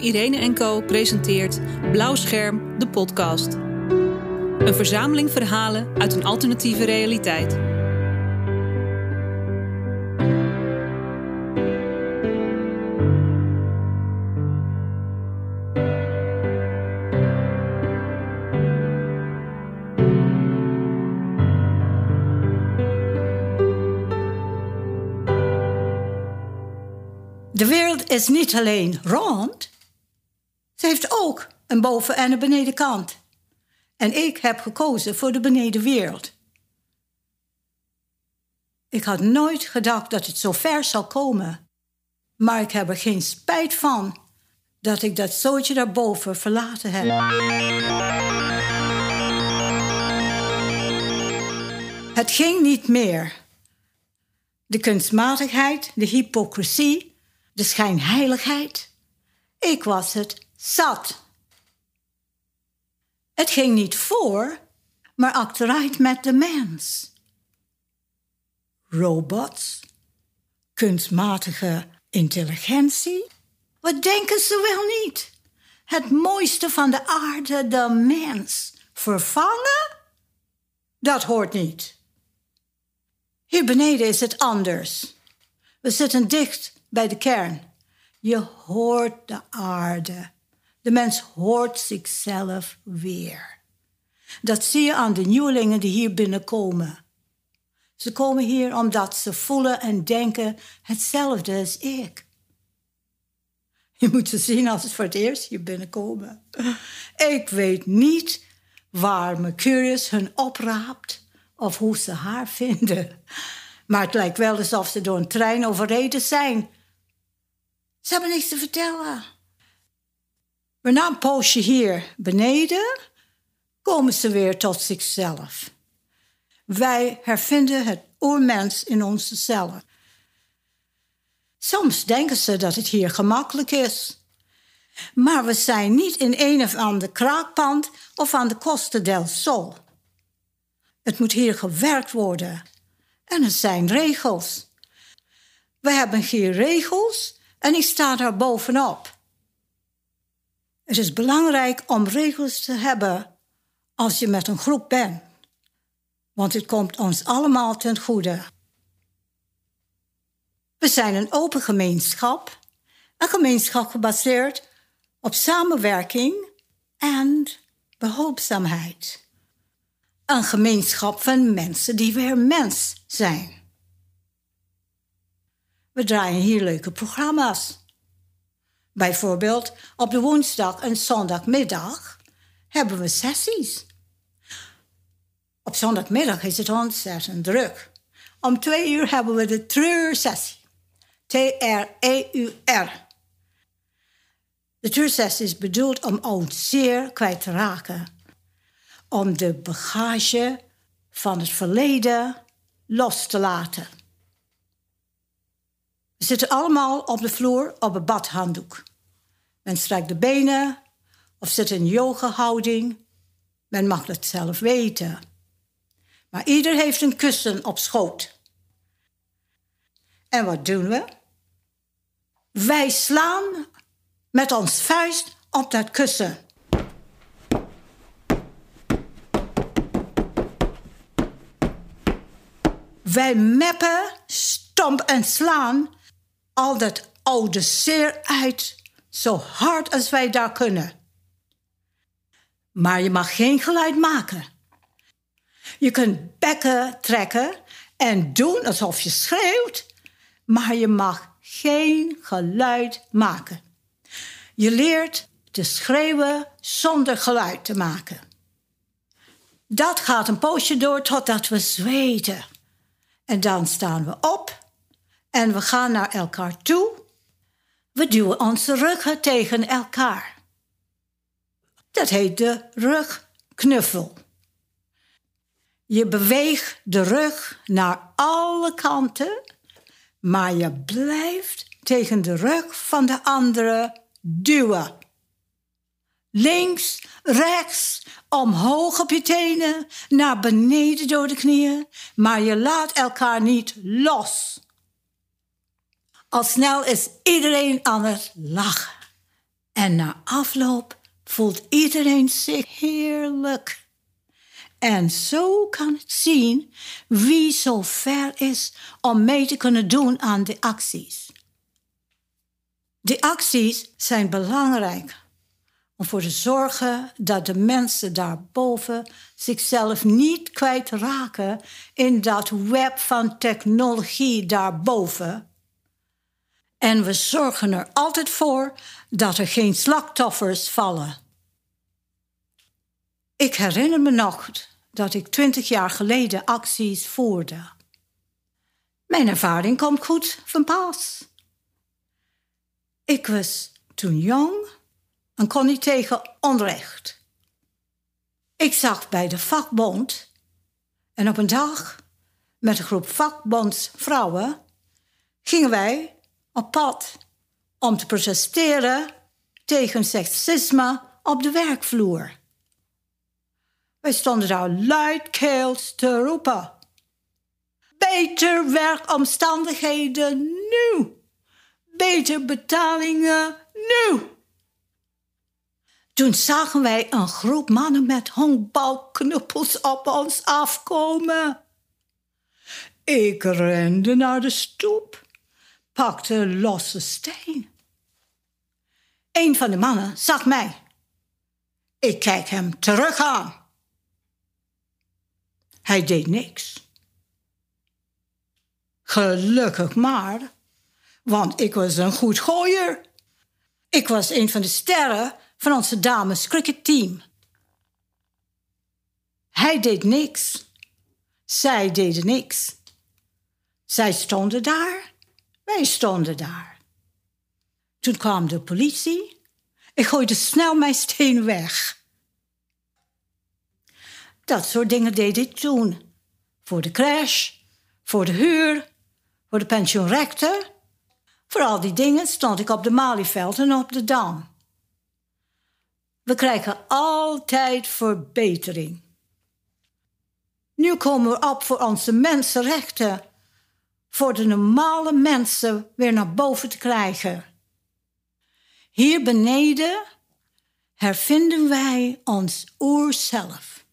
Irene Co presenteert Blauw Scherm, de podcast. Een verzameling verhalen uit een alternatieve realiteit. De wereld is niet alleen rond. Ze heeft ook een boven- en een benedenkant. En ik heb gekozen voor de benedenwereld. Ik had nooit gedacht dat het zo ver zou komen. Maar ik heb er geen spijt van dat ik dat zootje daarboven verlaten heb. Het ging niet meer. De kunstmatigheid, de hypocrisie, de schijnheiligheid. Ik was het zat. Het ging niet voor, maar achteruit met de mens. Robots, kunstmatige intelligentie. Wat denken ze wel niet? Het mooiste van de aarde, de mens, vervangen? Dat hoort niet. Hier beneden is het anders. We zitten dicht bij de kern. Je hoort de aarde. De mens hoort zichzelf weer. Dat zie je aan de nieuwelingen die hier binnenkomen. Ze komen hier omdat ze voelen en denken hetzelfde als ik. Je moet ze zien als ze voor het eerst hier binnenkomen. Ik weet niet waar Mercurius hun opraapt of hoe ze haar vinden. Maar het lijkt wel alsof ze door een trein overreden zijn. Ze hebben niks te vertellen. Maar na een poosje hier beneden komen ze weer tot zichzelf. Wij hervinden het oermens in onze cellen. Soms denken ze dat het hier gemakkelijk is. Maar we zijn niet in een of ander kraakpand of aan de Costa del Sol. Het moet hier gewerkt worden. En er zijn regels. We hebben hier regels en ik sta daar bovenop. Het is belangrijk om regels te hebben als je met een groep bent. Want het komt ons allemaal ten goede. We zijn een open gemeenschap. Een gemeenschap gebaseerd op samenwerking en behulpzaamheid. Een gemeenschap van mensen die weer mens zijn. We draaien hier leuke programma's. Bijvoorbeeld op de woensdag en zondagmiddag hebben we sessies. Op zondagmiddag is het ontzettend druk. Om twee uur hebben we de treursessie. T-R-E-U-R. De treursessie is bedoeld om ons zeer kwijt te raken. Om de bagage van het verleden los te laten. We zitten allemaal op de vloer op een badhanddoek. Men strijkt de benen of zit in yoga-houding. Men mag het zelf weten. Maar ieder heeft een kussen op schoot. En wat doen we? Wij slaan met ons vuist op dat kussen. Wij meppen, stomp en slaan al dat oude zeer uit, zo hard als wij daar kunnen. Maar je mag geen geluid maken. Je kunt bekken trekken en doen alsof je schreeuwt, maar je mag geen geluid maken. Je leert te schreeuwen zonder geluid te maken. Dat gaat een poosje door totdat we zweten. En dan staan we op en we gaan naar elkaar toe. We duwen onze ruggen tegen elkaar. Dat heet de rugknuffel. Je beweegt de rug naar alle kanten, maar je blijft tegen de rug van de andere duwen. Links, rechts, omhoog op je tenen, naar beneden door de knieën, maar je laat elkaar niet los. Al snel is iedereen aan het lachen. En na afloop voelt iedereen zich heerlijk. En zo kan het zien wie zo ver is om mee te kunnen doen aan de acties. De acties zijn belangrijk om voor te zorgen dat de mensen daarboven zichzelf niet kwijtraken in dat web van technologie daarboven. En we zorgen er altijd voor dat er geen slachtoffers vallen. Ik herinner me nog dat ik twintig jaar geleden acties voerde. Mijn ervaring komt goed van pas. Ik was toen jong en kon niet tegen onrecht. Ik zag bij de vakbond en op een dag met een groep vakbondsvrouwen gingen wij op pad om te protesteren tegen seksisme op de werkvloer. Wij stonden daar luidkeels te roepen. Beter werkomstandigheden nu. Beter betalingen nu. Toen zagen wij een groep mannen met honkbalknuppels op ons afkomen. Ik rende naar de stoep, pakte een losse steen. Een van de mannen zag mij. Ik kijk hem terug aan. Hij deed niks. Gelukkig maar, want ik was een goed gooier. Ik was een van de sterren van onze dames cricketteam. Hij deed niks. Zij deden niks. Zij stonden daar, wij stonden daar. Toen kwam de politie. Ik gooide snel mijn steen weg. Dat soort dingen deed ik toen. Voor de crash, voor de huur, voor de pensioenrechten. Voor al die dingen stond ik op de Malieveld en op de Dam. We krijgen altijd verbetering. Nu komen we op voor onze mensenrechten. Voor de normale mensen weer naar boven te krijgen. Hier beneden hervinden wij ons oerzelf.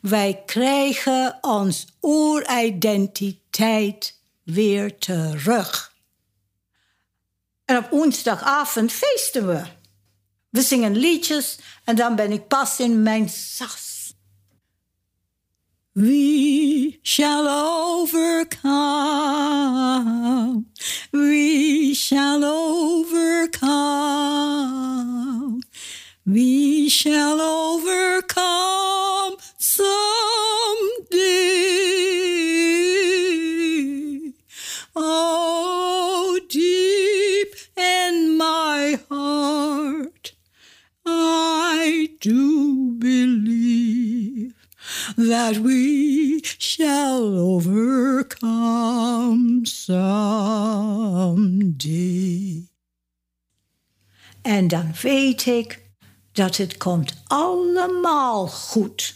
Wij krijgen ons oeridentiteit weer terug. En op woensdagavond feesten we. We zingen liedjes en dan ben ik pas in mijn sas. We shall overcome. En dan weet ik dat het komt allemaal goed.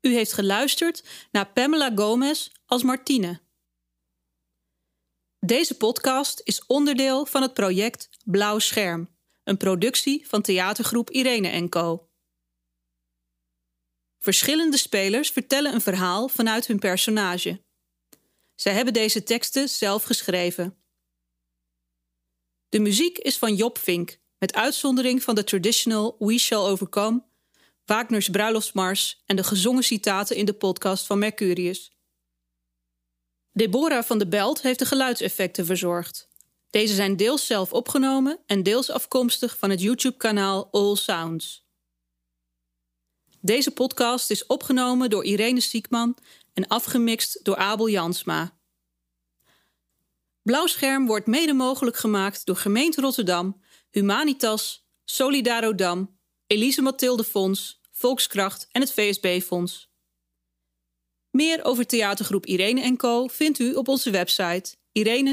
U heeft geluisterd naar Pamela Gomez als Martine. Deze podcast is onderdeel van het project Blauw Scherm, een productie van theatergroep Irene Co. Verschillende spelers vertellen een verhaal vanuit hun personage. Zij hebben deze teksten zelf geschreven. De muziek is van Job Vink, met uitzondering van de traditional We Shall Overcome, Wagner's Bruiloftsmars en de gezongen citaten in de podcast van Mercurius. Deborah van de Belt heeft de geluidseffecten verzorgd. Deze zijn deels zelf opgenomen en deels afkomstig van het YouTube-kanaal All Sounds. Deze podcast is opgenomen door Irene Siekman en afgemixt door Abel Jansma. Blauwscherm wordt mede mogelijk gemaakt door Gemeente Rotterdam, Humanitas, Solidarodam, Elise Mathilde Fonds, Volkskracht en het VSB Fonds. Meer over theatergroep Irene Co vindt u op onze website irene-n-co.nl.